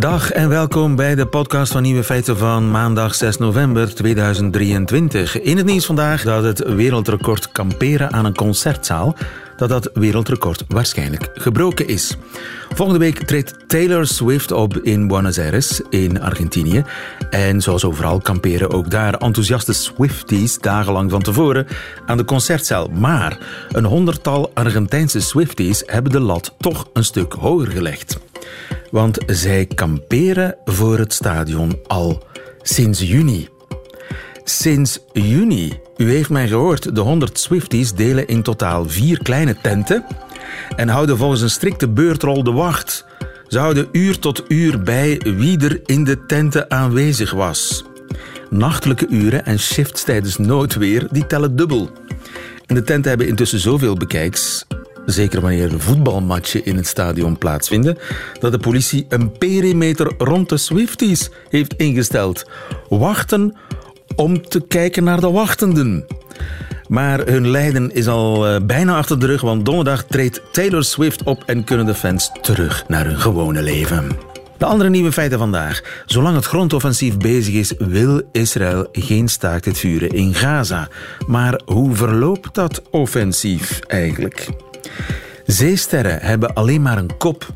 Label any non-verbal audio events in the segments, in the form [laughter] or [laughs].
Dag en welkom bij de podcast van Nieuwe Feiten van maandag 6 november 2023. In het nieuws vandaag dat het wereldrecord kamperen aan een concertzaal dat dat wereldrecord waarschijnlijk gebroken is. Volgende week treedt Taylor Swift op in Buenos Aires in Argentinië. En zoals overal kamperen ook daar enthousiaste Swifties dagenlang van tevoren aan de concertzaal. Maar een honderdtal Argentijnse Swifties hebben de lat toch een stuk hoger gelegd. Want zij kamperen voor het stadion al sinds juni. Sinds juni. U heeft mij gehoord, de 100 Swifties delen in totaal vier kleine tenten en houden volgens een strikte beurtrol de wacht. Ze houden uur tot uur bij wie er in de tenten aanwezig was. Nachtelijke uren en shifts tijdens noodweer, die tellen dubbel. En de tenten hebben intussen zoveel bekijks, zeker wanneer voetbalmatchen in het stadion plaatsvinden, dat de politie een perimeter rond de Swifties heeft ingesteld. Wachten om te kijken naar de wachtenden. Maar hun lijden is al eh, bijna achter de rug, want donderdag treedt Taylor Swift op en kunnen de fans terug naar hun gewone leven. De andere nieuwe feiten vandaag. Zolang het grondoffensief bezig is, wil Israël geen staakt het vuren in Gaza. Maar hoe verloopt dat offensief eigenlijk? Zeesterren hebben alleen maar een kop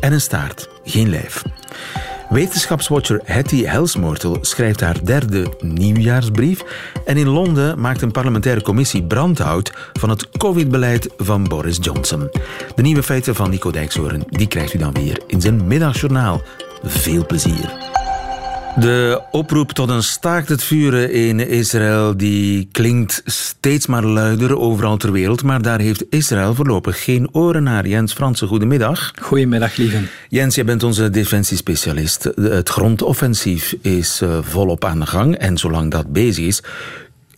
en een staart, geen lijf. Wetenschapswatcher Hattie Helsmoortel schrijft haar derde nieuwjaarsbrief. En in Londen maakt een parlementaire commissie brandhout van het covid-beleid van Boris Johnson. De nieuwe feiten van Nico Dijkshoorn die krijgt u dan weer in zijn middagjournaal. Veel plezier. De oproep tot een staakt het vuren in Israël die klinkt steeds maar luider overal ter wereld, maar daar heeft Israël voorlopig geen oren naar. Jens Fransen, goedemiddag. Goedemiddag, lieve. Jens, jij bent onze defensiespecialist. Het grondoffensief is eh, volop aan de gang en zolang dat bezig is,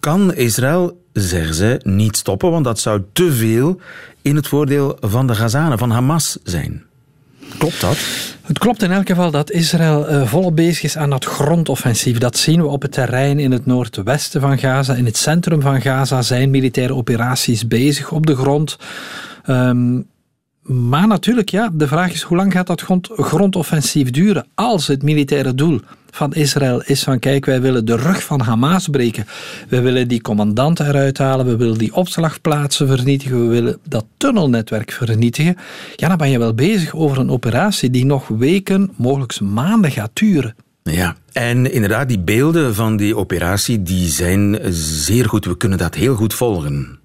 kan Israël, zeggen ze, niet stoppen, want dat zou te veel in het voordeel van de Gazanen, van Hamas zijn. Klopt dat? Het klopt in elk geval dat Israël uh, volop bezig is aan dat grondoffensief. Dat zien we op het terrein in het noordwesten van Gaza. In het centrum van Gaza zijn militaire operaties bezig op de grond. Um, maar natuurlijk, ja, de vraag is hoe lang gaat dat grond, grondoffensief duren als het militaire doel van Israël is van kijk, wij willen de rug van Hamas breken. We willen die commandanten eruit halen, we willen die opslagplaatsen vernietigen, we willen dat tunnelnetwerk vernietigen. Ja, dan ben je wel bezig over een operatie die nog weken, mogelijk maanden gaat duren. Ja, en inderdaad, die beelden van die operatie die zijn zeer goed. We kunnen dat heel goed volgen.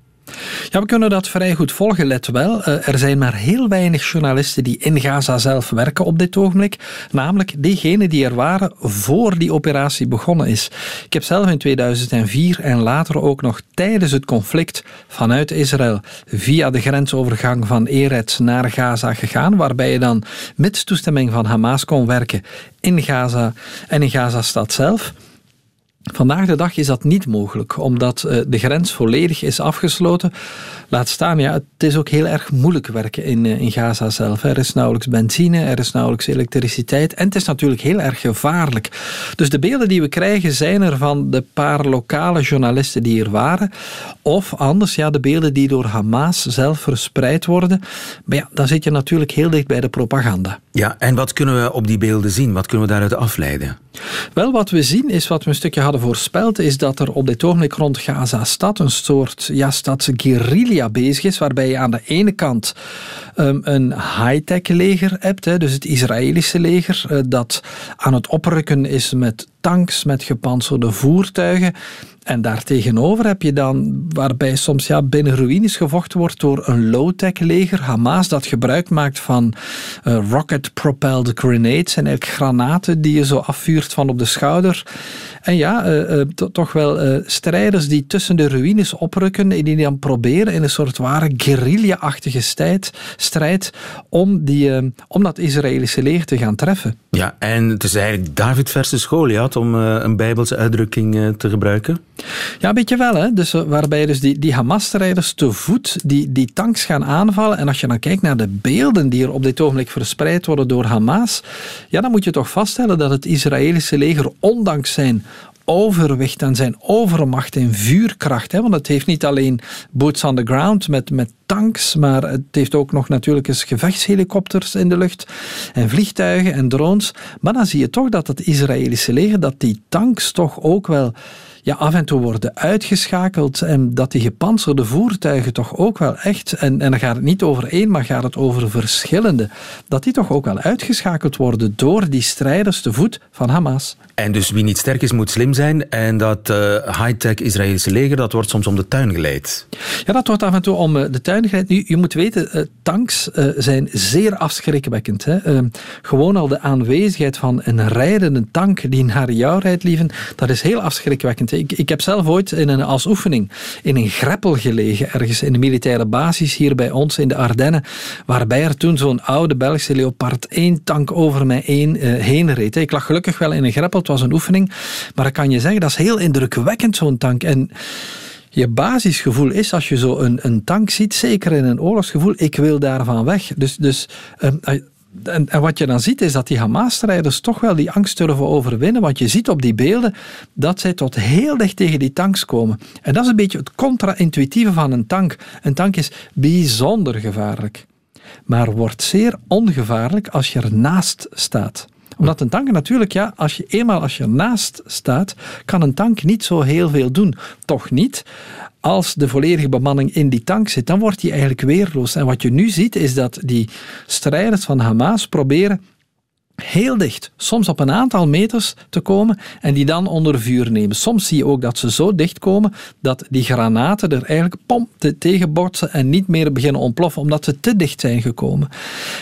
Ja, we kunnen dat vrij goed volgen, let wel. Eh, er zijn maar heel weinig journalisten die in Gaza zelf werken op dit ogenblik. Namelijk diegenen die er waren voor die operatie begonnen is. Ik heb zelf in 2004 en later ook nog tijdens het conflict vanuit Israël via de grensovergang van Eretz naar Gaza gegaan, waarbij je dan met toestemming van Hamas kon werken in Gaza en in Gaza-stad zelf. Vandaag de dag is dat niet mogelijk, omdat eh, de grens volledig is afgesloten. Laat staan, ja, het is ook heel erg moeilijk werken in, eh, in Gaza zelf. Er is nauwelijks benzine, er is nauwelijks elektriciteit en het is natuurlijk heel erg gevaarlijk. Dus de beelden die we krijgen zijn er van de paar lokale journalisten die er waren, of anders, ja, de beelden die door Hamas zelf verspreid worden. Maar ja, dan zit je natuurlijk heel dicht bij de propaganda. Ja, en wat kunnen we op die beelden zien? Wat kunnen we daaruit afleiden? Wel, wat we zien is wat we een stukje hadden voorspeld, is dat er op dit ogenblik rond Gaza-stad een soort ja, stadsguerrilla bezig is, waarbij je aan de ene kant um, een high-tech leger hebt, hè, dus het Israëlische leger, uh, dat aan het oprukken is met tanks, met gepantserde voertuigen. En daartegenover heb je dan, waarbij soms ja, binnen ruïnes gevochten wordt door een low-tech leger, Hamas, dat gebruik maakt van uh, rocket-propelled grenades en eigenlijk granaten die je zo afvuurt van op de schouder. En ja, uh, uh, toch wel strijders die tussen de ruïnes oprukken en die dan proberen in een soort ware guerrilla-achtige strijd, strijd om, die, om dat Israëlische leger te gaan treffen. Ja, en het is eigenlijk David versus Goliath, om een bijbelse uitdrukking te gebruiken. Ja, een beetje wel. Hè? Dus, eh, waarbij dus die, die Hamas-strijders te voet die, die tanks gaan aanvallen. En als je dan kijkt naar de beelden die er op dit ogenblik verspreid worden door Hamas, ja, dan moet je toch vaststellen dat het Israëlische leger, ondanks zijn overwicht en zijn overmacht en vuurkracht. Hè? Want het heeft niet alleen boots on the ground met, met tanks, maar het heeft ook nog natuurlijk eens gevechtshelikopters in de lucht en vliegtuigen en drones. Maar dan zie je toch dat het Israëlische leger, dat die tanks toch ook wel ja, af en toe worden uitgeschakeld en dat die gepantserde voertuigen toch ook wel echt, en, en dan gaat het niet over één, maar gaat het over verschillende, dat die toch ook wel uitgeschakeld worden door die strijders te voet van Hamas. En dus wie niet sterk is, moet slim zijn. En dat uh, high-tech Israëlische leger, dat wordt soms om de tuin geleid. Ja, dat wordt af en toe om eh, de tuin geleid. Nu, je moet weten, uh, tanks zijn zeer afschrikwekkend. Hè. Gewoon al de aanwezigheid van een rijdende tank die naar jou rijdt, lieven, dat is heel afschrikwekkend. Ik, ik heb zelf ooit in een, als oefening in een greppel gelegen, ergens in de militaire basis hier bij ons in de Ardennen, waarbij er toen zo'n oude Belgische Leopard 1 tank over mij heen, heen reed. Ik lag gelukkig wel in een greppel het was een oefening. Maar dan kan je zeggen, dat is heel indrukwekkend, zo'n tank. En je basisgevoel is, als je zo een, een tank ziet, zeker in een oorlogsgevoel, ik wil daarvan weg. Dus, dus ehm, en, wat je dan ziet, is dat die Hamas-strijders toch wel die angst durven overwinnen. Want je ziet op die beelden dat zij tot heel dicht tegen die tanks komen. En dat is een beetje het contra-intuïtieve van een tank. Een tank is bijzonder gevaarlijk. Maar wordt zeer ongevaarlijk als je ernaast staat omdat een tank natuurlijk, ja, als je eenmaal als je ernaast staat, kan een tank niet zo heel veel doen. Toch niet. Als de volledige bemanning in die tank zit, dan wordt die eigenlijk weerloos. En wat je nu ziet, is dat die strijders van Hamas proberen heel dicht, soms op een aantal meters te komen en die dan onder vuur nemen. Soms zie je ook dat ze zo dicht komen dat die granaten er eigenlijk pom tegen botsen en niet meer beginnen ontploffen omdat ze te dicht zijn gekomen.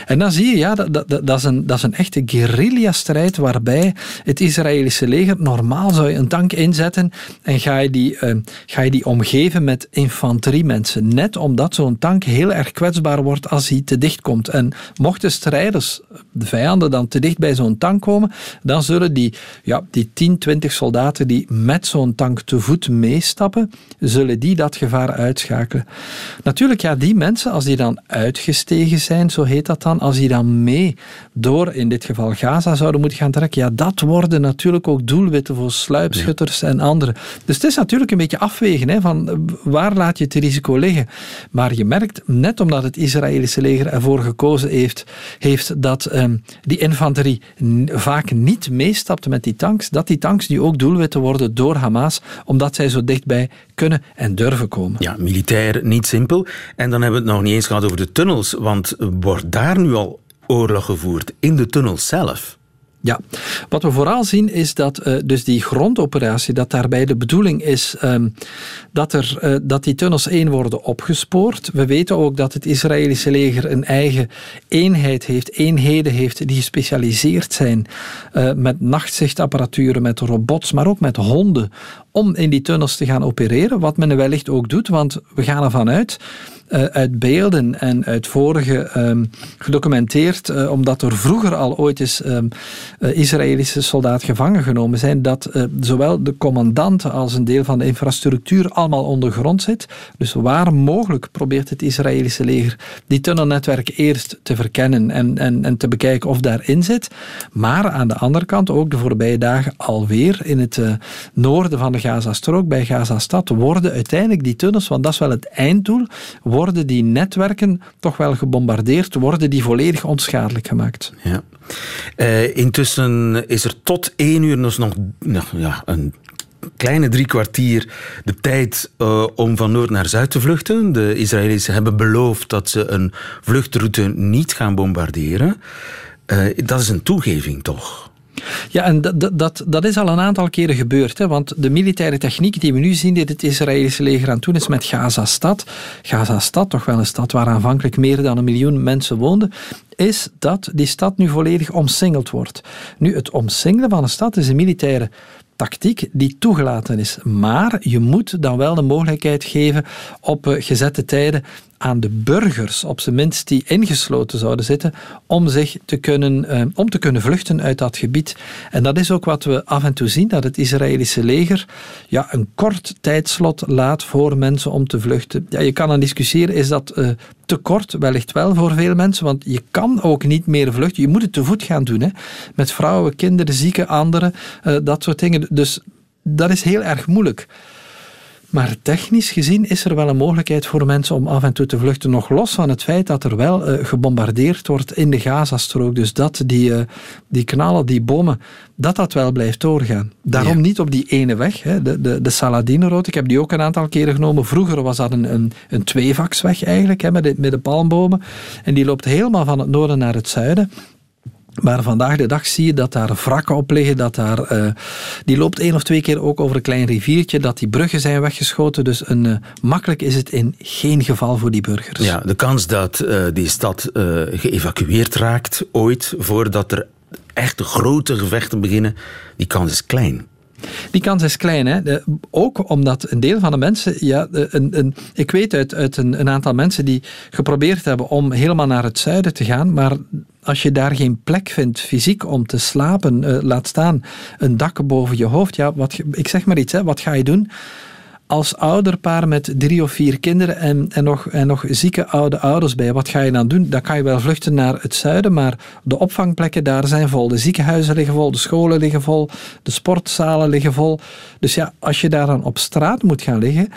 En dan zie je, ja, dat, dat, dat, is, een, dat is een echte guerrilla-strijd waarbij het Israëlische leger, normaal zou je een tank inzetten en ga je die, uh, ga je die omgeven met infanteriemensen. Net omdat zo'n tank heel erg kwetsbaar wordt als hij te dicht komt. En mochten strijders, de vijanden dan te dicht bij zo'n tank komen, dan zullen die, ja, die 10, 20 soldaten die met zo'n tank te voet meestappen, zullen die dat gevaar uitschakelen. Natuurlijk, ja, die mensen, als die dan uitgestegen zijn, zo heet dat dan, als die dan mee door, in dit geval Gaza, zouden moeten gaan trekken, ja, dat worden natuurlijk ook doelwitten voor sluipschutters en anderen. Dus het is natuurlijk een beetje afwegen, hè, van waar laat je het risico liggen. Maar je merkt, net omdat het Israëlische leger ervoor gekozen heeft, heeft dat um, die infanterie vaak niet meestapt met die tanks, dat die tanks nu ook doelwitten worden door Hamas, omdat zij zo dichtbij kunnen en durven komen. Ja, militair niet simpel. En dan hebben we het nog niet eens gehad over de tunnels, want wordt daar nu al oorlog gevoerd in de tunnels zelf? Ja, wat we vooral zien is dat uh, dus die grondoperatie, dat daarbij de bedoeling is um, dat, er, uh, dat die tunnels één worden opgespoord. We weten ook dat het Israëlische leger een eigen eenheid heeft, eenheden heeft die gespecialiseerd zijn uh, met nachtzichtapparaturen, met robots, maar ook met honden om in die tunnels te gaan opereren, wat men wellicht ook doet, want we gaan ervan uit uh, uit beelden en uit vorige um, gedocumenteerd, uh, omdat er vroeger al ooit eens um, uh, Israëlische soldaten gevangen genomen zijn, dat zowel de commandant als een deel van de infrastructuur allemaal ondergrond zit. Dus waar mogelijk probeert het Israëlische leger die tunnelnetwerk eerst te verkennen en, en, en te bekijken of daarin zit. Maar aan de andere kant ook de voorbije dagen alweer in het noorden van de Gazastrook, bij Gazastad, worden uiteindelijk die tunnels, want dat is wel het einddoel, worden die netwerken toch wel gebombardeerd, worden die volledig onschadelijk gemaakt. Ja. Uh, intussen is er tot één uur dus nog, ja, een kleine drie kwartier de tijd uh, om van noord naar zuid te vluchten. De Israëli's hebben beloofd dat ze een vluchtroute niet gaan bombarderen. Uh, dat is een toegeving toch? Ja, en dat, dat, dat is al een aantal keren gebeurd. Hè, want de militaire techniek die we nu zien, die het Israëlische leger aan doen is met Gaza-stad. Gaza-stad, toch wel een stad waar aanvankelijk meer dan een miljoen mensen woonden, is dat die stad nu volledig omsingeld wordt. Nu, het omsingelen van een stad is een militaire tactiek die toegelaten is. Maar je moet dan wel de mogelijkheid geven op eh, gezette tijden aan de burgers, op zijn minst die ingesloten zouden zitten, om zich te kunnen, eh, om te kunnen vluchten uit dat gebied. En dat is ook wat we af en toe zien, dat het Israëlische leger ja, een kort tijdslot laat voor mensen om te vluchten. Ja, je kan dan discussiëren, is dat uh, te kort? Wellicht wel voor veel mensen, want je kan ook niet meer vluchten. Je moet het te voet gaan doen, hè? met vrouwen, kinderen, zieken, anderen, uh, dat soort dingen. Dus dat is heel erg moeilijk. Maar technisch gezien is er wel een mogelijkheid voor mensen om af en toe te vluchten. Nog los van het feit dat er wel uh, gebombardeerd wordt in de Gazastrook. Dus dat die, uh, die knallen, die bommen, dat dat wel blijft doorgaan. Daarom ja. niet op die ene weg, hè, de, de, de Saladine-rood. Ik heb die ook een aantal keren genomen. Vroeger was dat een, een, een tweevaksweg eigenlijk, hè, met, de, met de palmbomen. En die loopt helemaal van het noorden naar het zuiden. Maar vandaag de dag zie je dat daar wrakken op liggen. Dat daar, uh, die loopt één of twee keer ook over een klein riviertje. Dat die bruggen zijn weggeschoten. Dus een, uh, makkelijk is het in geen geval voor die burgers. Ja, de kans dat uh, die stad geëvacueerd raakt ooit. voordat er echt grote gevechten beginnen. die kans is klein. Die kans is klein. Hè? De, ook omdat een deel van de mensen. Ja, een, een, ik weet uit, uit een, een, aantal mensen die geprobeerd hebben om helemaal naar het zuiden te gaan. Maar als je daar geen plek vindt fysiek om te slapen, uh, laat staan een dak boven je hoofd. Ja, wat, ik zeg maar iets, hè, wat ga je doen? als ouderpaar met drie of vier kinderen en, en, nog, en nog zieke oude ouders bij, wat ga je dan doen? Dan kan je wel vluchten naar het zuiden, maar de opvangplekken daar zijn vol. De ziekenhuizen liggen vol, de scholen liggen vol, de sportzalen liggen vol. Dus ja, als je daar dan op straat moet gaan liggen,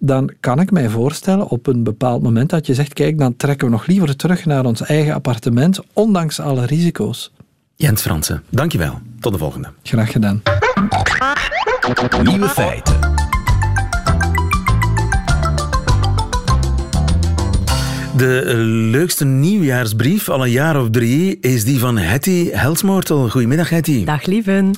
dan kan ik mij voorstellen op een bepaald moment dat je zegt, kijk, dan trekken we nog liever terug naar ons eigen appartement, ondanks alle risico's. Jens Fransen, dankjewel. Tot de volgende. Graag gedaan. Nieuwe feiten. De leukste nieuwjaarsbrief al een jaar of drie is die van Hetty Helsmoortel. Goedemiddag Hetty. Dag lieven.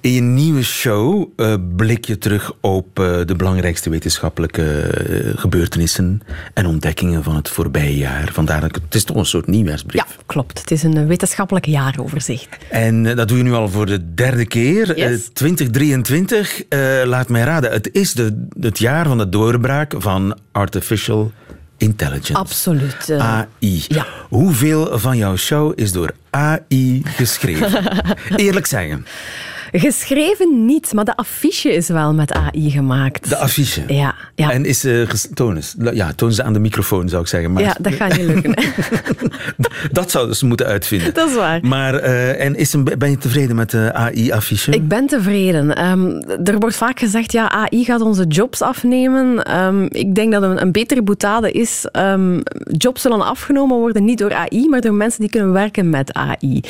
In je nieuwe show uh, blik je terug op uh, de belangrijkste wetenschappelijke uh, gebeurtenissen en ontdekkingen van het voorbije jaar. Vandaar dat het is toch een soort nieuwjaarsbrief. Ja, klopt. Het is een wetenschappelijk jaaroverzicht. En dat doe je nu al voor de derde keer. Yes. 2023, laat mij raden, het is de, het jaar van de doorbraak van artificial intelligence. Absoluut. Uh, AI. Ja. Hoeveel van jouw show is door AI geschreven? [laughs] Eerlijk zeggen. Geschreven niet, maar de affiche is wel met AI gemaakt. De affiche? Ja. ja. En is uh, toon Ja, toon ze aan de microfoon, zou ik zeggen. Maar... Ja, dat gaat niet lukken. [laughs] dat zouden ze moeten uitvinden. Dat is waar. Maar, uh, en is een, ben je tevreden met de AI-affiche? Ik ben tevreden. Um, er wordt vaak gezegd, ja, AI gaat onze jobs afnemen. Um, ik denk dat een, een betere boetade is, um, jobs zullen afgenomen worden, niet door AI, maar door mensen die kunnen werken met AI.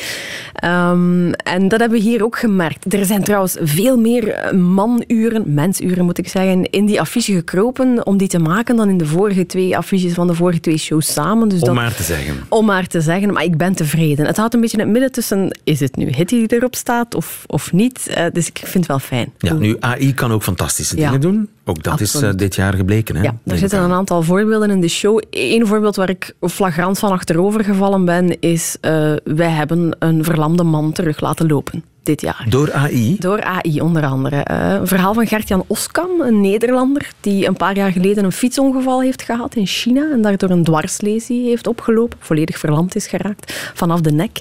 en dat hebben we hier ook gemerkt. Er zijn trouwens veel meer manuren, mensuren moet ik zeggen, in die affiche gekropen om die te maken dan in de vorige twee affiches van de vorige twee shows samen. Dus om dat, maar te zeggen. Om maar te zeggen, maar ik ben tevreden. Het houdt een beetje in het midden tussen, is het nu Hitty die erop staat of, of niet? Uh, dus ik vind het wel fijn. Ja, nu AI kan ook fantastische dingen ja. doen. Ook dat Absoluut. is uh, dit jaar gebleken. Hè? Ja, er zitten een aantal voorbeelden in de show. Eén voorbeeld waar ik flagrant van achterover gevallen ben, is uh, wij hebben een verlamde man terug laten lopen dit jaar. Door AI? Door AI, onder andere. Uh, een verhaal van Gert-Jan Oskam, een Nederlander, die een paar jaar geleden een fietsongeval heeft gehad in China en daardoor een dwarslesie heeft opgelopen, volledig verlamd is geraakt vanaf de nek.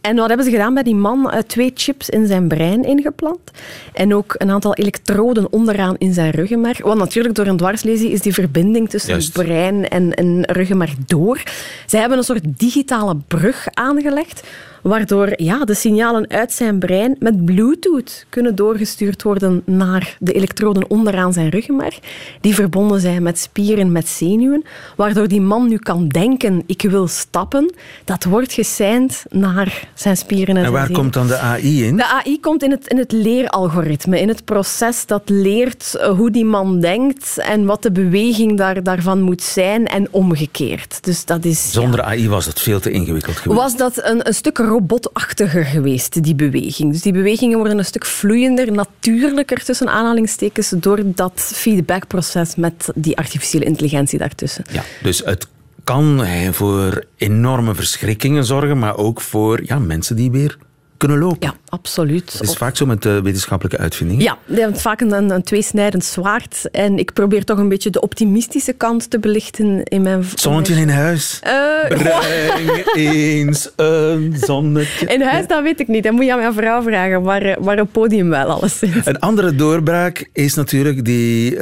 En wat hebben ze gedaan bij die man? Uh, twee chips in zijn brein ingeplant en ook een aantal elektroden onderaan in zijn ruggenmerg. Want natuurlijk, door een dwarslesie is die verbinding tussen Juist. brein en, en ruggenmerg door. Zij hebben een soort digitale brug aangelegd waardoor ja, de signalen uit zijn brein met Bluetooth kunnen doorgestuurd worden naar de elektroden onderaan zijn ruggenmerg, die verbonden zijn met spieren, met zenuwen, waardoor die man nu kan denken, ik wil stappen. Dat wordt geseind naar zijn spieren en, en waar komt dan de AI in? De AI komt in het, in het leeralgoritme, in het proces dat leert hoe die man denkt en wat de beweging daar, daarvan moet zijn en omgekeerd. Dus dat is, Zonder ja, AI was dat veel te ingewikkeld geweest. was dat een, een stuk robotachtiger geweest, die beweging. Dus die bewegingen worden een stuk vloeiender, natuurlijker tussen aanhalingstekens, door dat feedbackproces met die artificiële intelligentie daartussen. Ja, dus het kan voor enorme verschrikkingen zorgen, maar ook voor ja, mensen die weer kunnen lopen. Ja, absoluut. Het is vaak zo met de wetenschappelijke uitvindingen. Ja, je hebt vaak een, een tweesnijdend zwaard. En ik probeer toch een beetje de optimistische kant te belichten in mijn... Zonnetje in huis. Uh, [laughs] Breng eens een zonnetje. In huis, dat weet ik niet. Dat moet je aan mijn vrouw vragen. Maar, maar een podium wel, alleszins. Een andere doorbraak is natuurlijk die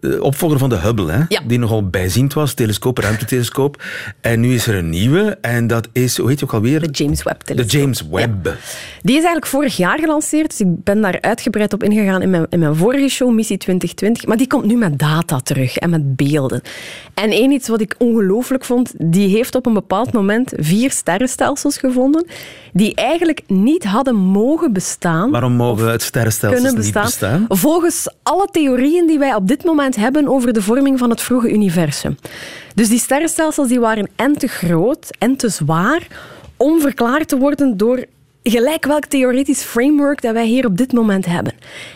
uh, opvolger van de Hubble. Hè? Ja. Die nogal bijziend was, telescoop, ruimtetelescoop. En nu is er een nieuwe. En dat is, hoe heet je ook alweer? De James Webb De. James Webb. Ja. Die is eigenlijk vorig jaar gelanceerd, dus ik ben daar uitgebreid op ingegaan in mijn, in mijn vorige show, Missie 2020. Maar die komt nu met data terug en met beelden. En één iets wat ik ongelooflijk vond, die heeft op een bepaald moment vier sterrenstelsels gevonden die eigenlijk niet hadden mogen bestaan. Waarom mogen het sterrenstelsels kunnen niet bestaan. bestaan? Volgens alle theorieën die wij op dit moment hebben over de vorming van het vroege universum. Dus die sterrenstelsels die waren en te groot en te zwaar om verklaard te worden door gelijk welk theoretisch framework dat wij hier op dit moment hebben.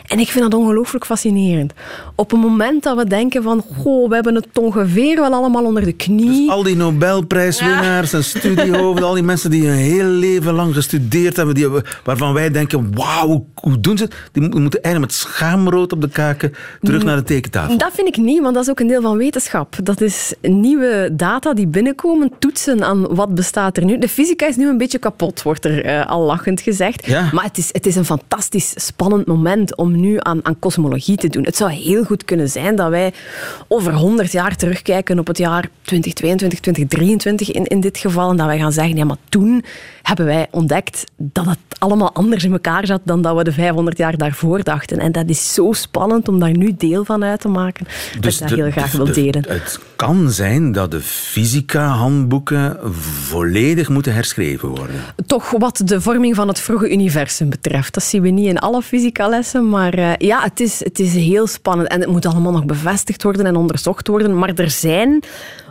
En ik vind dat ongelooflijk fascinerend. Op een moment dat we denken van, goh, we hebben het ongeveer wel allemaal onder de knie. Al die Nobelprijswinnaars en studiehoofden, al die mensen die een heel leven lang gestudeerd hebben, die, waarvan wij denken, wauw, hoe, doen ze het? Die mo- moeten eigenlijk met schaamrood op de kaken terug naar de tekentafel. Dat vind ik niet, want dat is ook een deel van wetenschap. Dat is nieuwe data die binnenkomen, toetsen aan wat bestaat er nu. De fysica is nu een beetje kapot, wordt er eh, al gezegd. Ja. Maar het is, het is een fantastisch spannend moment om nu aan, aan kosmologie te doen. Het zou heel goed kunnen zijn dat wij over 100 jaar terugkijken op het jaar 2022, 2023 in, in dit geval. En dat wij gaan zeggen, ja, maar toen hebben wij ontdekt dat het allemaal anders in elkaar zat dan dat we de 500 jaar daarvoor dachten. En dat is zo spannend om daar nu deel van uit te maken. dat ik dat heel graag wil de- delen. Het kan zijn dat de fysica-handboeken volledig moeten herschreven worden. Toch wat de vorming van het vroege universum betreft. Dat zien we niet in alle fysicalessen, maar eh, ja, het is, het is heel spannend. En het moet allemaal nog bevestigd worden en onderzocht worden. Maar er zijn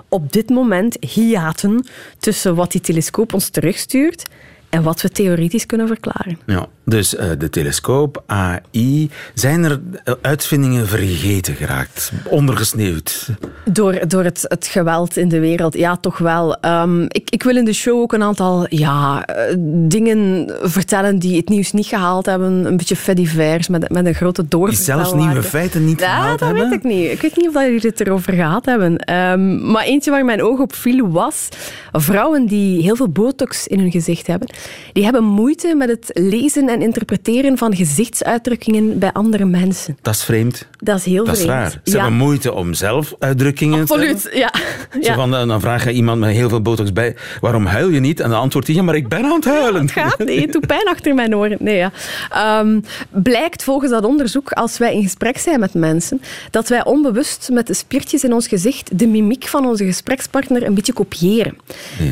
op dit moment hiaten tussen wat die telescoop ons terugstuurt en wat we theoretisch kunnen verklaren. Ja, dus eh, de telescoop, AI, zijn er eh, uitvindingen vergeten geraakt, ondergesneeuwd? Door, door het, het geweld in de wereld, ja, toch wel. Ehm, ik, ik wil in de show ook een aantal ja, eh, dingen vertellen die het nieuws niet gehaald hebben. Een beetje fedivers met, met een grote Die doorvertelwaarde. zelfs nieuwe feiten niet Ja, gehaald dat hebben? weet ik niet. Ik weet niet of dat jullie het erover gehad hebben. Ehm, maar eentje waar mijn oog op viel was vrouwen die heel veel botox in hun gezicht hebben. Die hebben moeite met het lezen en interpreteren van gezichtsuitdrukkingen bij andere mensen. Dat is vreemd. Dat is heel Dat is vreemd. raar. Ze Ja, hebben moeite om zelf uitdrukkingen te. Absoluut, ja. Zo ja. van, eh, dan vraag je iemand met heel veel botox bij, waarom huil je niet? En dan antwoordt hij, ja, maar ik ben aan het huilen. Het gaat, nee, het doet pijn achter mijn oren. Nee, ja. Ehm, blijkt volgens dat onderzoek, als wij in gesprek zijn met mensen, dat wij onbewust met de spiertjes in ons gezicht de mimiek van onze gesprekspartner een beetje kopiëren.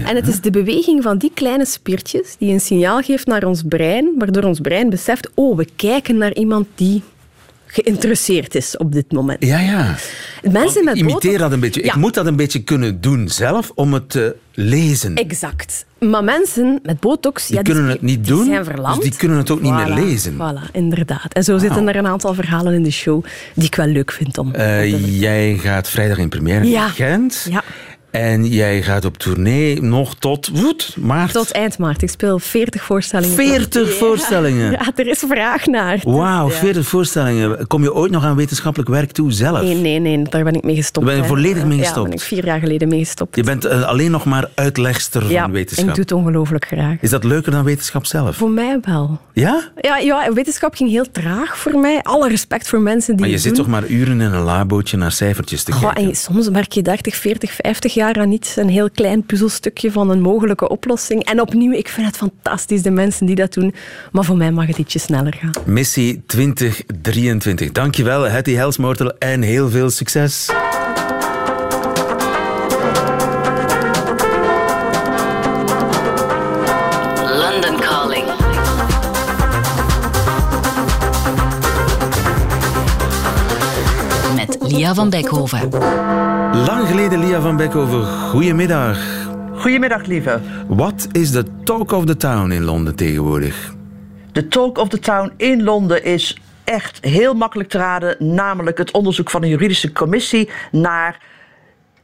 En het is de beweging van die kleine spiertjes die een signaal geeft naar ons brein, waardoor ons brein beseft, oh, we kijken naar iemand die geïnteresseerd is op dit moment. Ja, ja. Mensen met Imiteer dat een beetje. Ja. Ik moet dat een beetje kunnen doen zelf om het te lezen. Exact. Maar mensen met botox... Die ja, kunnen het niet die doen, zijn verlamd. dus die kunnen het ook niet meer lezen. Voilà, inderdaad. En zo zitten er een aantal verhalen in de show die ik wel leuk vind om... Eh, jij gaat vrijdag in première Ja. in Gent. Ja. En jij gaat op tournee nog tot woed, maart. Tot eind maart. Ik speel 40 voorstellingen. 40 Ja. voorstellingen. Ja, er is vraag naar. Wauw, Ja. 40 voorstellingen. Kom je ooit nog aan wetenschappelijk werk toe zelf? Nee, nee, nee. Daar ben ik mee gestopt. Daar ben je volledig mee Ja, gestopt? ben ik vier jaar geleden mee gestopt. Je bent eh, alleen nog maar uitlegster ja, van en wetenschap. ik doe het ongelooflijk graag. Is dat leuker dan wetenschap zelf? Voor mij wel. Ja? Ja, ja, wetenschap ging heel traag voor mij. Alle respect voor mensen die Maar je zit toch maar uren in een labootje naar cijfertjes te Goh, kijken? en soms werk je 30, 40, 50 jaar aan iets. Een heel klein puzzelstukje van een mogelijke oplossing. En opnieuw, ik vind het fantastisch, de mensen die dat doen. Maar voor mij mag het ietsje sneller gaan. Missie 2023. Dankjewel, Hetty Helsmoortel, en heel veel succes. London Calling. Met Lia van Beckhoven. Lang geleden, Lia van Beckhoven. Goedemiddag. Goedemiddag, lieve. Wat is de talk of the town in Londen tegenwoordig? De Talk of the Town in Londen is echt heel makkelijk te raden. Namelijk het onderzoek van een juridische commissie naar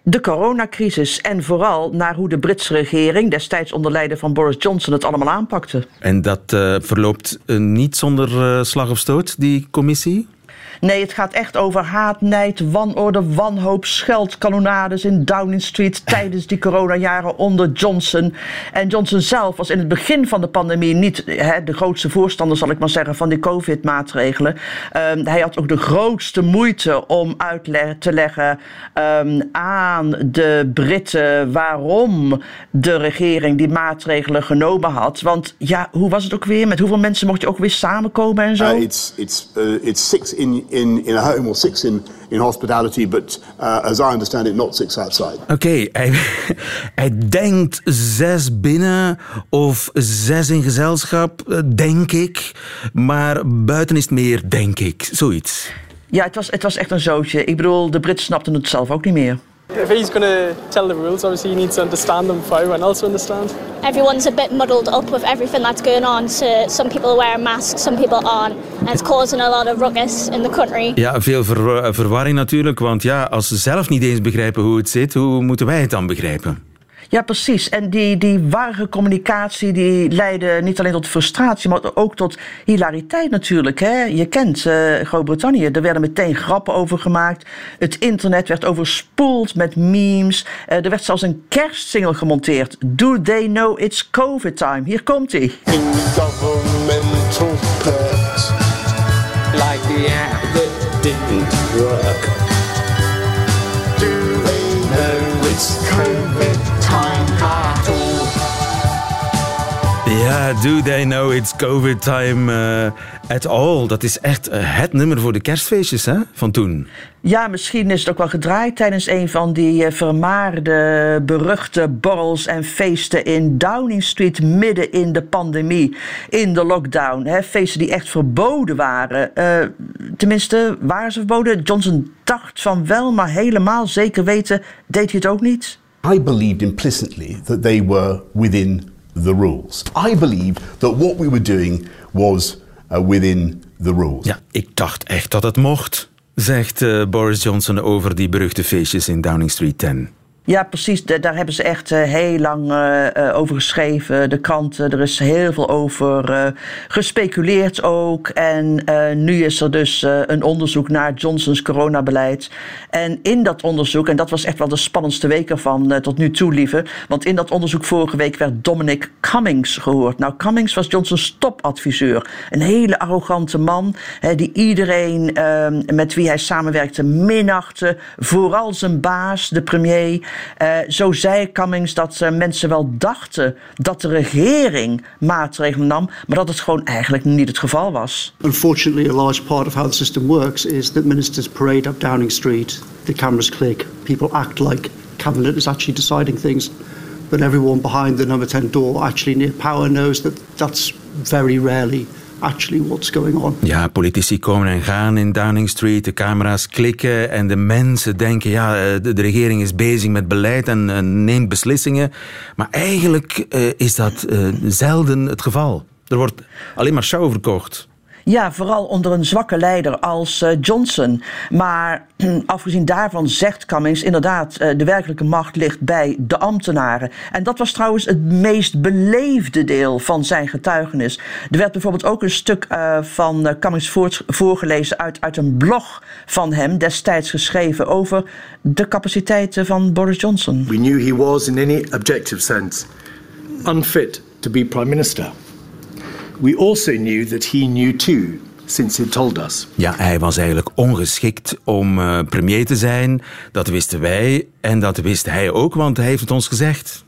de coronacrisis. En vooral naar hoe de Britse regering, destijds onder leiding van Boris Johnson, het allemaal aanpakte. En dat eh, verloopt eh, niet zonder eh, slag of stoot, die commissie? Nee, het gaat echt over haat, nijd, wanorde, wanhoop, scheldkanonades in Downing Street tijdens die coronajaren onder Johnson. En Johnson zelf was in het begin van de pandemie niet hè, de grootste voorstander, zal ik maar zeggen, van die COVID-maatregelen. Ehm, hij had ook de grootste moeite om uit te leggen ehm, aan de Britten waarom de regering die maatregelen genomen had. Want ja, hoe was het ook weer? Met hoeveel mensen mocht je ook weer samenkomen en zo? Uh, it's, it's, uh, it's six in, in, in a home or six in, in hospitality, but uh, as I understand it, not six outside. Oké, hij, hij denkt zes binnen of zes in gezelschap, denk ik. Maar buiten is het meer, denk ik. Zoiets. Ja, het was, het was echt een zootje. Ik bedoel, de Britten snapten het zelf ook niet meer. If he's going to tell the rules, obviously he needs to understand them for everyone else to understand. Everyone's a bit muddled up with everything that's going on. So some people wear masks, some people aren't. And it's causing a lot of ruckus in the country. Ja, veel ver, verwarring natuurlijk. Want ja, als ze zelf niet eens begrijpen hoe het zit, hoe moeten wij het dan begrijpen? Ja, precies. En die, die warge communicatie die leidde niet alleen tot frustratie, maar ook tot hilariteit natuurlijk. Hè? Je kent uh, Groot-Brittannië. Er werden meteen grappen over gemaakt. Het internet werd overspoeld met memes. Uh, er werd zelfs een kerstsingle gemonteerd. Do they know it's COVID time? Hier komt hij. Governmental perks. Like the app that didn't work. Do they know it's COVID Ja, do they know it's COVID time uh, at all? Dat is echt uh, het nummer voor de kerstfeestjes hè, van toen. Ja, misschien is het ook wel gedraaid tijdens een van die uh, vermaarde, beruchte borrels en feesten in Downing Street midden in de pandemie, in de lockdown. Hè? Feesten die echt verboden waren. tenminste, waren ze verboden? Johnson dacht van wel, maar helemaal zeker weten deed hij het ook niet. I believed implicitly that they were within the rules. I believe that what we were doing was uh, within the rules. Ja, ik dacht echt dat het mocht, zegt uh, Boris Johnson over die beruchte feestjes in Downing Street 10. Ja, precies. daar hebben ze echt uh, heel lang uh, over geschreven. De kranten, er is heel veel over gespeculeerd ook. En nu is er dus een onderzoek naar Johnsons coronabeleid. En in dat onderzoek, en dat was echt wel de spannendste week ervan tot nu toe, lieve. Want in dat onderzoek vorige week werd Dominic Cummings gehoord. Nou, Cummings was Johnsons topadviseur. Een hele arrogante man, die iedereen met wie hij samenwerkte minachtte. Vooral zijn baas, de premier. Uh, zo zei Cummings dat uh, mensen wel dachten dat de regering maatregelen nam, maar dat het gewoon eigenlijk niet het geval was. Unfortunately, a large part of how the system works is that ministers parade up Downing Street, the cameras click, people act like cabinet is actually deciding things, but everyone behind the number 10 door, actually near power, knows that that's very rarely actually what's going on. Ja, politici komen en gaan in Downing Street, de camera's klikken en de mensen denken, ja, eh, de, regering is bezig met beleid en neemt beslissingen. Maar eigenlijk uh, is dat uh, zelden het geval. Er wordt alleen maar show verkocht. Ja, vooral onder een zwakke leider als uh, Johnson. Maar [clears throat] afgezien daarvan zegt Cummings inderdaad, uh, de werkelijke macht ligt bij de ambtenaren. En dat was trouwens het meest beleefde deel van zijn getuigenis. Er werd bijvoorbeeld ook een stuk uh, van Cummings voor, voorgelezen uit, uit een blog van hem, destijds geschreven over de capaciteiten van Boris Johnson. We knew he was in any objective sense unfit to be prime minister. We also knew that he knew too, since he told us. Ja, hij was eigenlijk ongeschikt om uh, premier te zijn. Dat wisten wij en dat wist hij ook, want hij heeft het ons gezegd.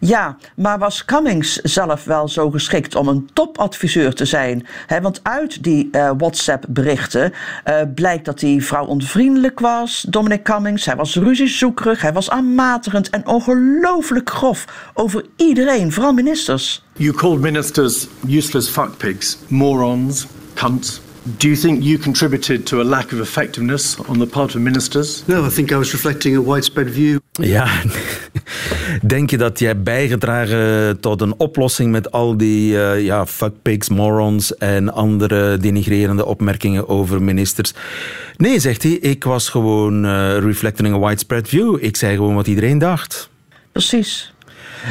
Ja, maar was Cummings zelf wel zo geschikt om een topadviseur te zijn? Want uit die uh, WhatsApp-berichten uh, blijkt dat hij vrouwonvriendelijk was, Dominic Cummings. Hij was ruziezoekerig, hij was aanmatigend en ongelooflijk grof over iedereen, vooral ministers. You called ministers useless fuckpigs, morons, cunts. Do you think you contributed to a lack of effectiveness on the part of ministers? No, I think I was reflecting a widespread view. Ja, [laughs] denk je dat jij bijgedragen tot een oplossing met al die uh, ja, fuckpigs, morons en andere denigrerende opmerkingen over ministers? Nee, zegt hij, ik was gewoon uh, reflecting a widespread view. Ik zei gewoon wat iedereen dacht. Precies.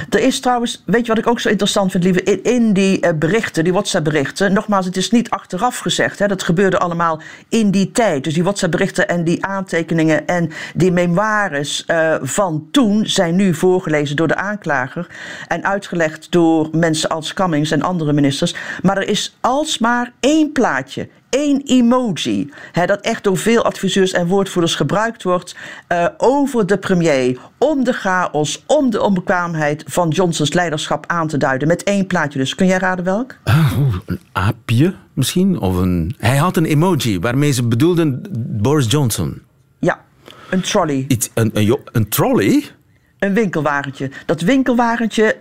Er is trouwens, weet je wat ik ook zo interessant vind, lieve, in, die uh, berichten, die WhatsApp-berichten, nogmaals, het is niet achteraf gezegd. Hè, dat gebeurde allemaal in die tijd. Dus die WhatsApp-berichten en die aantekeningen en die memoires uh, van toen zijn nu voorgelezen door de aanklager en uitgelegd door mensen als Cummings en andere ministers. Maar er is alsmaar één plaatje, één emoji, hè, dat echt door veel adviseurs en woordvoerders gebruikt wordt uh, over de premier, om de chaos, om de onbekwaamheid van Johnsons leiderschap aan te duiden. Met één plaatje dus. Kun jij raden welk? Ah, een aapje misschien? Of een... Hij had een emoji waarmee ze bedoelden Boris Johnson. Ja, een trolley. Iets, een, een, een trolley? Een winkelwagentje. Dat winkelwagentje uh,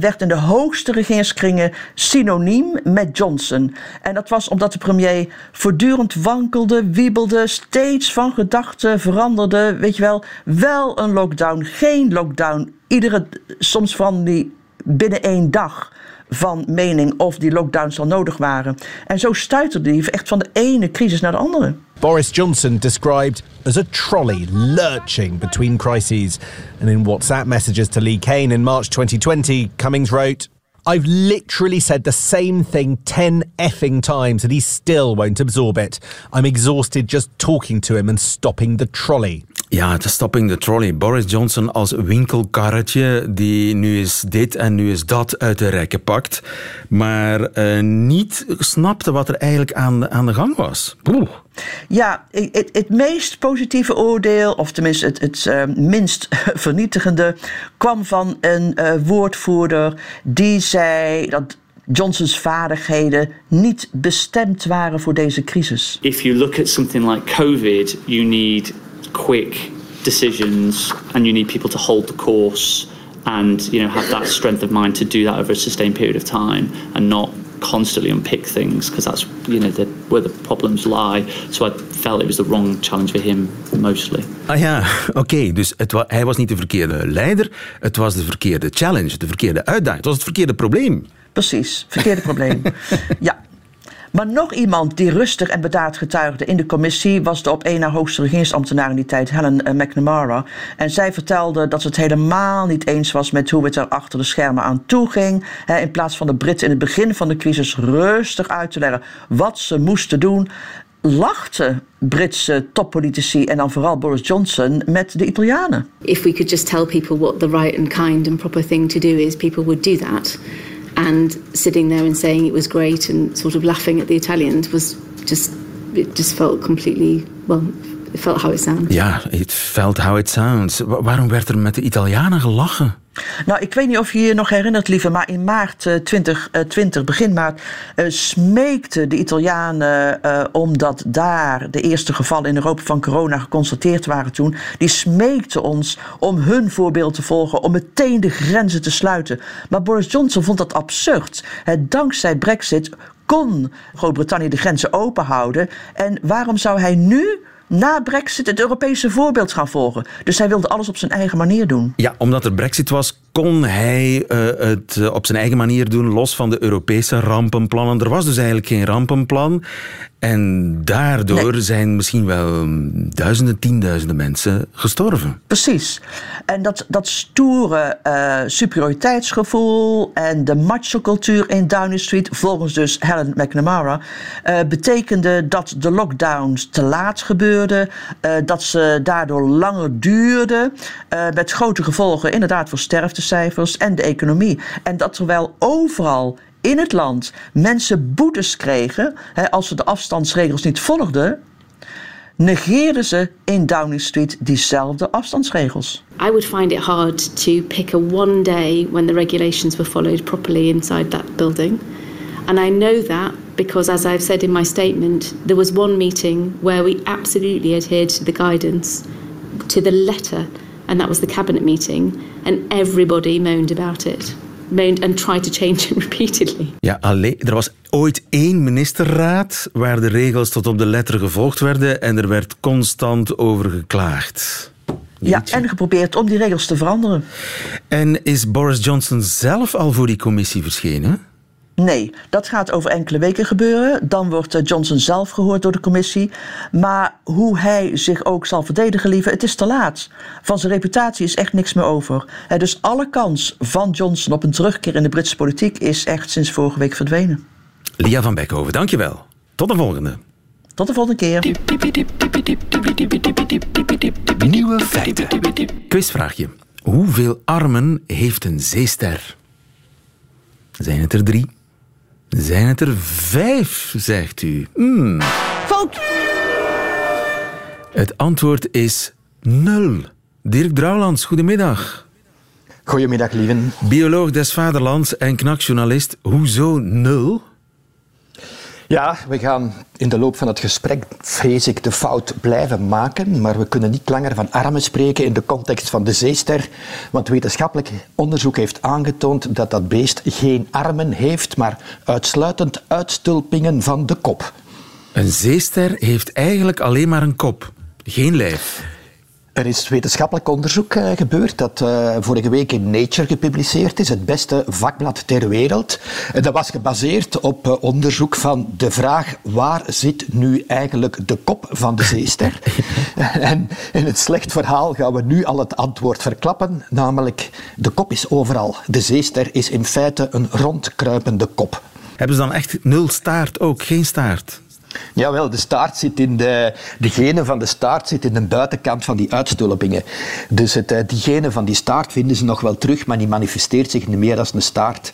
werd in de hoogste regeringskringen synoniem met Johnson. En dat was omdat de premier voortdurend wankelde, wiebelde, steeds van gedachten veranderde. Weet je wel, wel een lockdown, geen lockdown. Iedere, soms van die binnen één dag van mening of die lockdowns al nodig waren. En zo stuiterde hij echt van de ene crisis naar de andere. Boris Johnson described as a trolley lurching between crises. And in WhatsApp messages to Lee Kane in March 2020, Cummings wrote, I've literally said the same thing 10 effing times and he still won't absorb it. I'm exhausted just talking to him and stopping the trolley. Ja, het stopping the trolley. Boris Johnson als winkelkarretje die nu eens dit en nu eens dat uit de rekken pakt, maar uh, niet snapte wat er eigenlijk aan, aan de gang was. Oeh. Ja, het, het, meest positieve oordeel, of tenminste het, het uh, minst [laughs] vernietigende, kwam van een uh, woordvoerder die zei dat Johnson's vaardigheden niet bestemd waren voor deze crisis. If you look at something like COVID, you need quick decisions and you need people to hold the course and you know have that strength of mind to do that over a sustained period of time and not constantly unpick things because that's you know the, where the problems lie. So I felt it was the wrong challenge for him mostly. Ah ja, [laughs] oké. Okay. Dus het wa hij was niet de verkeerde leider, het was de verkeerde challenge, de verkeerde uitdaging, het was het verkeerde probleem. Precies, verkeerde probleem. [laughs] ja, maar nog iemand die rustig en bedaard getuigde in de commissie was de op één na hoogste regeringsambtenaar in die tijd, Helen eh, McNamara. En zij vertelde dat ze het helemaal niet eens was met hoe het er achter de schermen aan toe ging. In plaats van de Britten in het begin van de crisis rustig uit te leggen wat ze moesten doen, lachten Britse toppolitici en dan vooral Boris Johnson met de Italianen. If we could just tell people what the right and kind and proper thing to do is, people would do that. And sitting there and saying it was great and sort of laughing at the Italians was just it just felt completely well felt how it sounds. Ja, it felt how it sounds. Waarom werd er met de Italianen gelachen? Nou, ik weet niet of je je nog herinnert, lieve, maar in maart 2020, eh, begin maart, uh, smeekten de Italianen, omdat daar de eerste gevallen in Europa van corona geconstateerd waren toen, die smeekten ons om hun voorbeeld te volgen, om meteen de grenzen te sluiten. Maar Boris Johnson vond dat absurd. dankzij Brexit kon Groot-Brittannië de grenzen open houden. En waarom zou hij nu na Brexit het Europese voorbeeld gaan volgen. Dus hij wilde alles op zijn eigen manier doen. Ja, omdat er Brexit was, kon hij uh, het uh, op zijn eigen manier doen, los van de Europese rampenplannen. Er was dus eigenlijk geen rampenplan. En daardoor nee. zijn misschien wel duizenden, tienduizenden mensen gestorven. Precies. En dat, dat stoere uh, superioriteitsgevoel en de macho-cultuur in Downing Street, volgens dus Helen McNamara, uh, betekende dat de lockdowns te laat gebeurden, uh, dat ze daardoor langer duurden, met grote gevolgen inderdaad voor sterftecijfers en de economie. En dat terwijl overal in het land mensen boetes kregen hè, als ze de afstandsregels niet volgden, negeerden ze in Downing Street diezelfde afstandsregels. I would find it hard to pick a one day when the regulations were followed properly inside that building. And I know that because, as I've said in my statement, there was one meeting where we absolutely adhered to the guidance to the letter, and that was the cabinet meeting, and everybody moaned about it. and tried to change it [laughs] repeatedly. Ja, alleen, er was ooit één ministerraad waar de regels tot op de letter gevolgd werden en er werd constant over geklaagd. Ja, en geprobeerd om die regels te veranderen. En is Boris Johnson zelf al voor die commissie verschenen? Nee, dat gaat over enkele weken gebeuren. Dan wordt eh, Johnson zelf gehoord door de commissie. Maar hoe hij zich ook zal verdedigen, lieve, het is te laat. Van zijn reputatie is echt niks meer over. Dus alle kans van Johnson op een terugkeer in de Britse politiek is echt sinds vorige week verdwenen. Lia van Beckhoven, dankjewel. Tot de volgende. Tot de volgende keer. Nieuwe feiten. Quizvraagje. Hoeveel armen heeft een zeester? Zijn het er drie? Zijn het er vijf, zegt u? Hmm. Fout! Het antwoord is nul. Dirk Drouwlands, goedemiddag. Goedemiddag, lieven. Bioloog des vaderlands en knakjournalist. Hoezo nul? Ja, we gaan in de loop van het gesprek, vrees ik, de fout blijven maken. Maar we kunnen niet langer van armen spreken in de context van de zeester. Want wetenschappelijk onderzoek heeft aangetoond dat dat beest geen armen heeft, maar uitsluitend uitstulpingen van de kop. Een zeester heeft eigenlijk alleen maar een kop, geen lijf. Er is wetenschappelijk onderzoek eh, gebeurd dat eh, vorige week in Nature gepubliceerd is, het beste vakblad ter wereld. En dat was gebaseerd op eh, onderzoek van de vraag waar zit nu eigenlijk de kop van de zeester? [laughs] en in het slecht verhaal gaan we nu al het antwoord verklappen, namelijk de kop is overal. De zeester is in feite een rondkruipende kop. Hebben ze dan echt nul staart ook, geen staart? Jawel, de staart zit in de, de gene van de staart zit in de buitenkant van die uitstulpingen. Dus het, eh, die gene van die staart vinden ze nog wel terug, maar die manifesteert zich niet meer als een staart.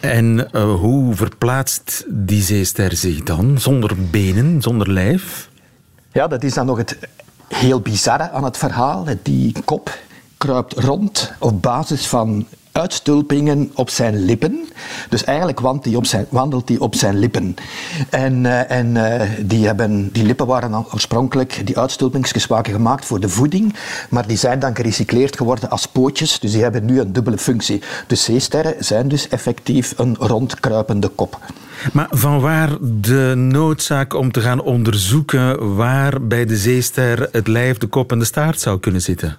En eh, hoe verplaatst die zeester zich dan? Zonder benen, zonder lijf? Ja, dat is dan nog het heel bizarre aan het verhaal. Die kop kruipt rond op basis van uitstulpingen op zijn lippen. Dus eigenlijk wandelt hij op zijn, op zijn lippen. En, eh, en eh, die, hebben, die lippen waren oorspronkelijk, die uitstulpingsjes waren gemaakt voor de voeding, maar die zijn dan gerecycleerd geworden als pootjes, dus die hebben nu een dubbele functie. De zeesterren zijn dus effectief een rondkruipende kop. Maar vanwaar de noodzaak om te gaan onderzoeken waar bij de zeester het lijf, de kop en de staart zou kunnen zitten?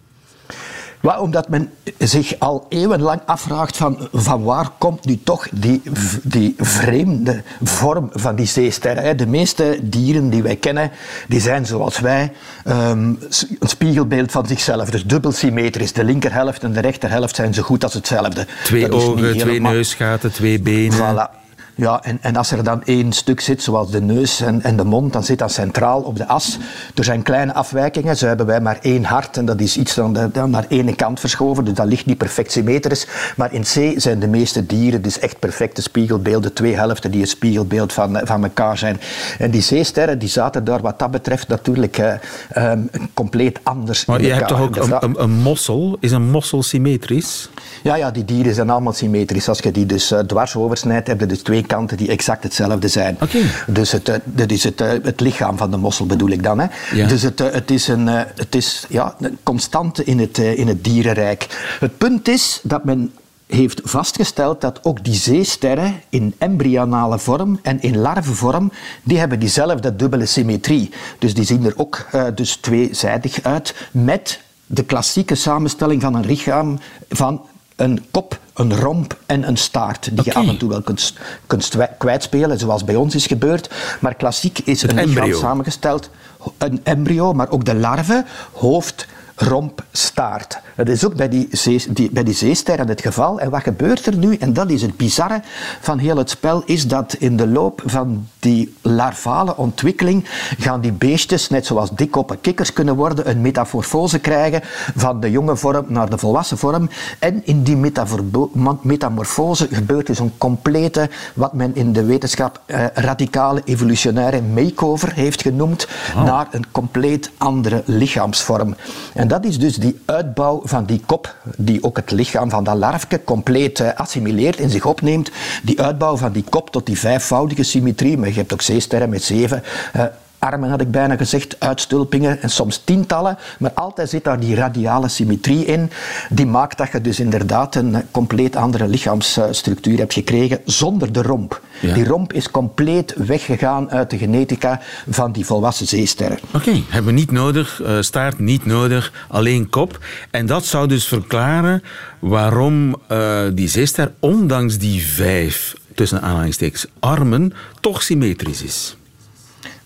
Wel, omdat men zich al eeuwenlang afvraagt van, van waar komt nu toch die, die vreemde vorm van die zeesterren. De meeste dieren die wij kennen, die zijn zoals wij um, een spiegelbeeld van zichzelf. Dus dubbel symmetrisch. De linkerhelft en de rechterhelft zijn zo goed als hetzelfde. Twee ogen, twee neusgaten, twee benen. Voilà. Ja, en, en als er dan één stuk zit, zoals de neus en, en de mond, dan zit dat centraal op de as. Er zijn kleine afwijkingen. Zo hebben wij maar één hart en dat is iets dan, dan naar ene kant verschoven. Dus dat ligt niet perfect symmetrisch. Maar in C zijn de meeste dieren dus echt perfecte spiegelbeelden. Twee helften die een spiegelbeeld van, van elkaar zijn. En die zeesterren die zaten daar wat dat betreft natuurlijk uh, um, compleet anders Maar in je elkaar. hebt toch ook een, een, een, mossel? Is een mossel symmetrisch? Ja, ja, die dieren zijn allemaal symmetrisch. Als je die dus uh, dwars oversnijdt, heb je dus twee kanten die exact hetzelfde zijn. Okay. Dus het, dat is het, het lichaam van de mossel bedoel ik dan. Hè. Ja. Dus het, het is, een, het is ja, een constante in het, in het dierenrijk. Het punt is dat men heeft vastgesteld dat ook die zeesterren in embryonale vorm en in larvenvorm, die hebben diezelfde dubbele symmetrie. Dus die zien er ook uh, dus tweezijdig uit met de klassieke samenstelling van een lichaam van een kop, een romp en een staart. Die okay. je af en toe wel kunt, kunt kwijtspelen, zoals bij ons is gebeurd. Maar klassiek is Het een lichaam embryo. samengesteld. Een embryo, maar ook de larve, hoofd, romp, staart. Dat is ook bij die, zee, die, bij die zeesterren het geval. En wat gebeurt er nu? En dat is het bizarre van heel het spel, is dat in de loop van die larvale ontwikkeling gaan die beestjes, net zoals dikkoppen kikkers kunnen worden, een metamorfose krijgen van de jonge vorm naar de volwassen vorm. En in die metamorfose gebeurt dus een complete, wat men in de wetenschap eh, radicale evolutionaire makeover heeft genoemd, wow. naar een compleet andere lichaamsvorm. En dat is dus die uitbouw van die kop, die ook het lichaam van dat larfje compleet uh, assimileert, in zich opneemt. Die uitbouw van die kop tot die vijfvoudige symmetrie, maar je hebt ook zeesterren met zeven uh, armen, had ik bijna gezegd, uitstulpingen en soms tientallen, maar altijd zit daar die radiale symmetrie in. Die maakt dat je dus inderdaad een compleet andere lichaamsstructuur hebt gekregen zonder de romp. Ja. Die romp is compleet weggegaan uit de genetica van die volwassen zeesterren. Oké, okay. hebben we niet nodig, uh, staart niet nodig, alleen kop. En dat zou dus verklaren waarom uh, die zeester, ondanks die vijf tussen aanhalingstekens, armen toch symmetrisch is.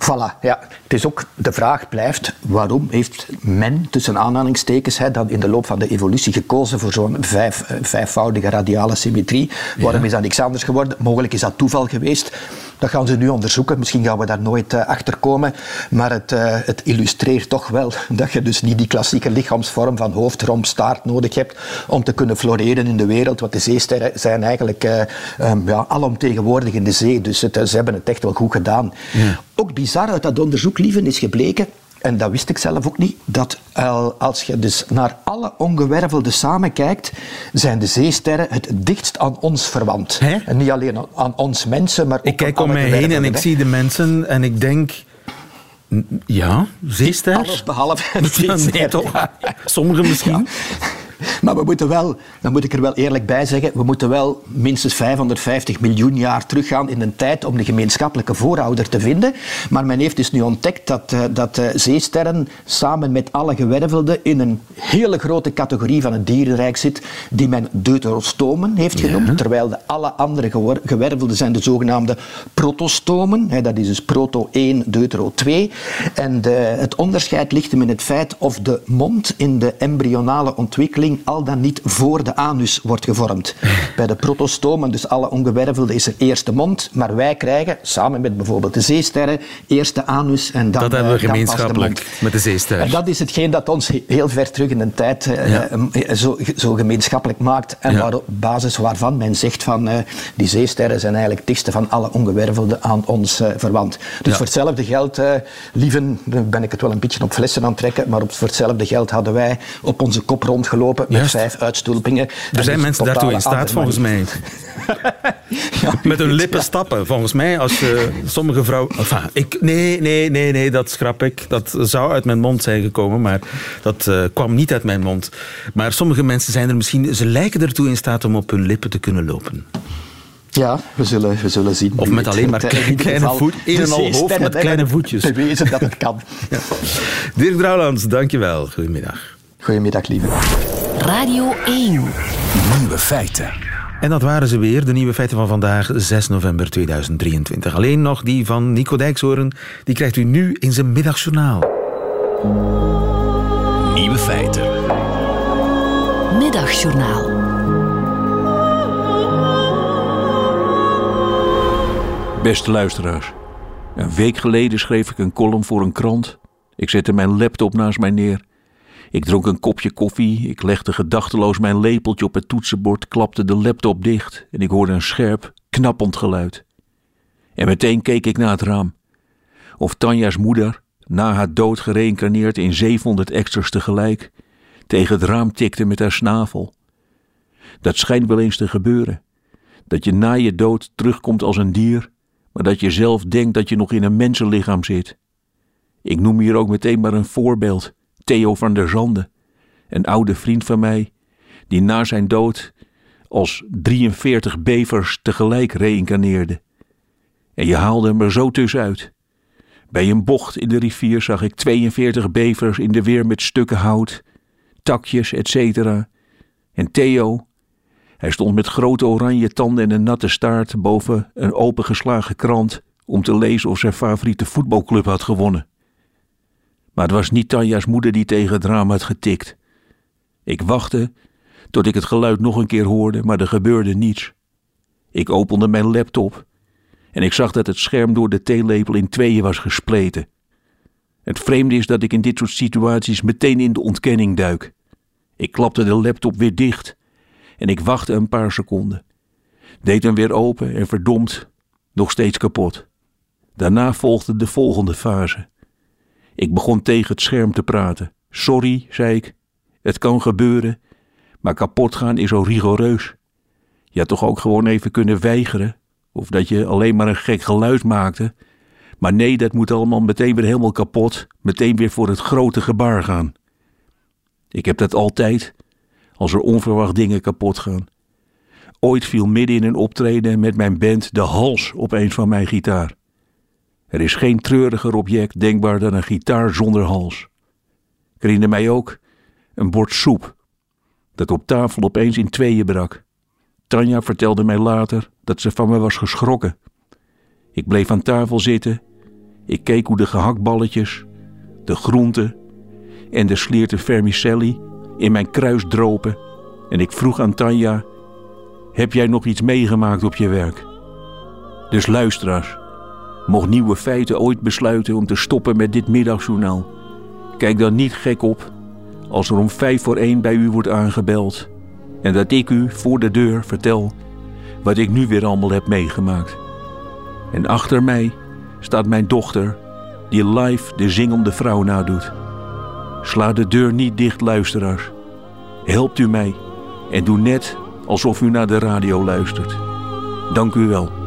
Voilà, ja. Het is ook, de vraag blijft, waarom heeft men, tussen aanhalingstekens, hè, dan in de loop van de evolutie gekozen voor zo'n vijf, eh, vijfvoudige radiale symmetrie? Waarom is dat niks anders geworden? Mogelijk is dat toeval geweest. Dat gaan ze nu onderzoeken. Misschien gaan we daar nooit uh, achter komen. Maar het, uh, het, illustreert toch wel [laughs] dat je dus niet die klassieke lichaamsvorm van hoofd, romp, staart nodig hebt om te kunnen floreren in de wereld. Want de zeesterren zijn eigenlijk uh, um, ja, alomtegenwoordig in de zee. Dus het, ze hebben het echt wel goed gedaan. Ja. Ook bizar uit dat onderzoek, lieven, is gebleken en dat wist ik zelf ook niet, dat als je dus naar alle ongewervelden samen kijkt, zijn de zeesterren het dichtst aan ons verwant. Hè? En niet alleen aan ons mensen, maar ook Ik kijk aan om mij heen en ik zie de mensen en ik denk... Ja, zeester? Alles behalve [laughs] [laughs] Nee, toch? Sommigen misschien. Ja. Maar we moeten wel, dan moet ik er wel eerlijk bij zeggen, we moeten wel minstens 550 miljoen jaar teruggaan in een tijd om de gemeenschappelijke voorouder te vinden. Maar men heeft dus nu ontdekt dat, uh, dat uh, zeesterren samen met alle gewervelden in een hele grote categorie van het dierenrijk zit, die men deuterostomen heeft genoemd, ja. terwijl de alle andere gewervelden zijn de zogenaamde protostomen. Hè, dat is dus proto 1, deutero 2. En de, het onderscheid ligt hem in het feit of de mond in de embryonale ontwikkeling al dan niet voor de anus wordt gevormd. [laughs] Bij de protostomen, dus alle ongewervelden, is er eerst de mond, maar wij krijgen, samen met bijvoorbeeld de zeesterren, eerst de anus en dan Dat hebben we gemeenschappelijk de met de zeesterren. En dat is hetgeen dat ons heel ver terug in de tijd ja. uh, zo, zo, gemeenschappelijk maakt en ja. op basis waarvan men zegt van die zeesterren zijn eigenlijk dichtste van alle ongewervelden aan ons verwant. Dus Ja. voor hetzelfde geld, lieven, ben ik het wel een beetje op flessen aan het trekken, maar op, voor hetzelfde geld hadden wij op onze kop rondgelopen met Juist. vijf uitstulpingen. Er zijn mensen daartoe in staat, volgens mij. [laughs] Met hun lippen stappen, volgens mij. Als uh, sommige vrouwen... Enfin, ik, nee, nee, nee, nee, dat schrap ik. Dat zou uit mijn mond zijn gekomen, maar dat uh, kwam niet uit mijn mond. Maar sommige mensen zijn er misschien... Ze lijken ertoe in staat om op hun lippen te kunnen lopen. Ja, we zullen, we zullen zien. Of met alleen maar [laughs] kleine geval, voet, een en al hoofd met kleine voetjes. Bewezen dat het kan. [laughs] Ja. Dirk Drouwlands, dankjewel. Goedemiddag. Goedemiddag, lieve. Radio 1. Nieuwe feiten. En dat waren ze weer, de nieuwe feiten van vandaag, 6 november 2023. Alleen nog die van Nico Dijkshoorn, die krijgt u nu in zijn middagjournaal. Nieuwe feiten. Middagjournaal. Beste luisteraars, een week geleden schreef ik een column voor een krant. Ik zette mijn laptop naast mij neer. Ik dronk een kopje koffie, ik legde gedachteloos mijn lepeltje op het toetsenbord, klapte de laptop dicht en ik hoorde een scherp, knappend geluid. En meteen keek ik naar het raam. Of Tanja's moeder, na haar dood gereïncarneerd in 700 extras tegelijk, tegen het raam tikte met haar snavel. Dat schijnt wel eens te gebeuren. Dat je na je dood terugkomt als een dier, maar dat je zelf denkt dat je nog in een mensenlichaam zit. Ik noem hier ook meteen maar een voorbeeld. Theo van der Zande, een oude vriend van mij, die na zijn dood als 43 bevers tegelijk reïncarneerde. En je haalde hem er zo tussenuit. Bij een bocht in de rivier zag ik 42 bevers in de weer met stukken hout, takjes, etc. En Theo, hij stond met grote oranje tanden en een natte staart boven een opengeslagen krant om te lezen of zijn favoriete voetbalclub had gewonnen. Maar het was niet Tanja's moeder die tegen het raam had getikt. Ik wachtte tot ik het geluid nog een keer hoorde, maar er gebeurde niets. Ik opende mijn laptop en ik zag dat het scherm door de theelepel in tweeën was gespleten. Het vreemde is dat ik in dit soort situaties meteen in de ontkenning duik. Ik klapte de laptop weer dicht en ik wachtte een paar seconden. Deed hem weer open en verdomd, nog steeds kapot. Daarna volgde de volgende fase. Ik begon tegen het scherm te praten. Sorry, zei ik. Het kan gebeuren, maar kapot gaan is zo rigoureus. Je had toch ook gewoon even kunnen weigeren? Of dat je alleen maar een gek geluid maakte? Maar nee, dat moet allemaal meteen weer helemaal kapot, meteen weer voor het grote gebaar gaan. Ik heb dat altijd, als er onverwacht dingen kapot gaan. Ooit viel midden in een optreden met mijn band de hals opeens van mijn gitaar. Er is geen treuriger object denkbaar dan een gitaar zonder hals. Ik herinner mij ook een bord soep, dat op tafel opeens in tweeën brak. Tanja vertelde mij later dat ze van me was geschrokken. Ik bleef aan tafel zitten. Ik keek hoe de gehaktballetjes, de groenten en de slierte vermicelli in mijn kruis dropen. En ik vroeg aan Tanja: Heb jij nog iets meegemaakt op je werk? Dus luisteraars, mocht nieuwe feiten ooit besluiten om te stoppen met dit middagjournaal, kijk dan niet gek op als er om vijf voor één bij u wordt aangebeld en dat ik u voor de deur vertel wat ik nu weer allemaal heb meegemaakt. En achter mij staat mijn dochter, die live de zingende vrouw nadoet. Sla de deur niet dicht, luisteraars. Helpt u mij en doe net alsof u naar de radio luistert. Dank u wel.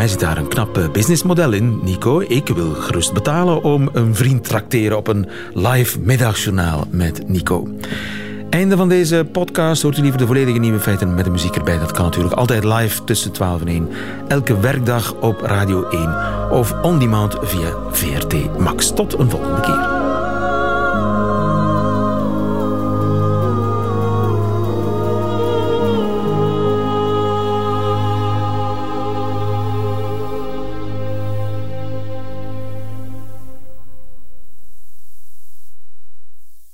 Mij zit daar een knap eh, businessmodel in, Nico. Ik wil gerust betalen om een vriend trakteren op een live middagjournaal met Nico. Einde van deze podcast. Hoort u liever de volledige nieuwe feiten met de muziek erbij? Dat kan natuurlijk altijd live tussen 12 en 1. Elke werkdag op Radio 1 of on demand via VRT Max. Tot een volgende keer.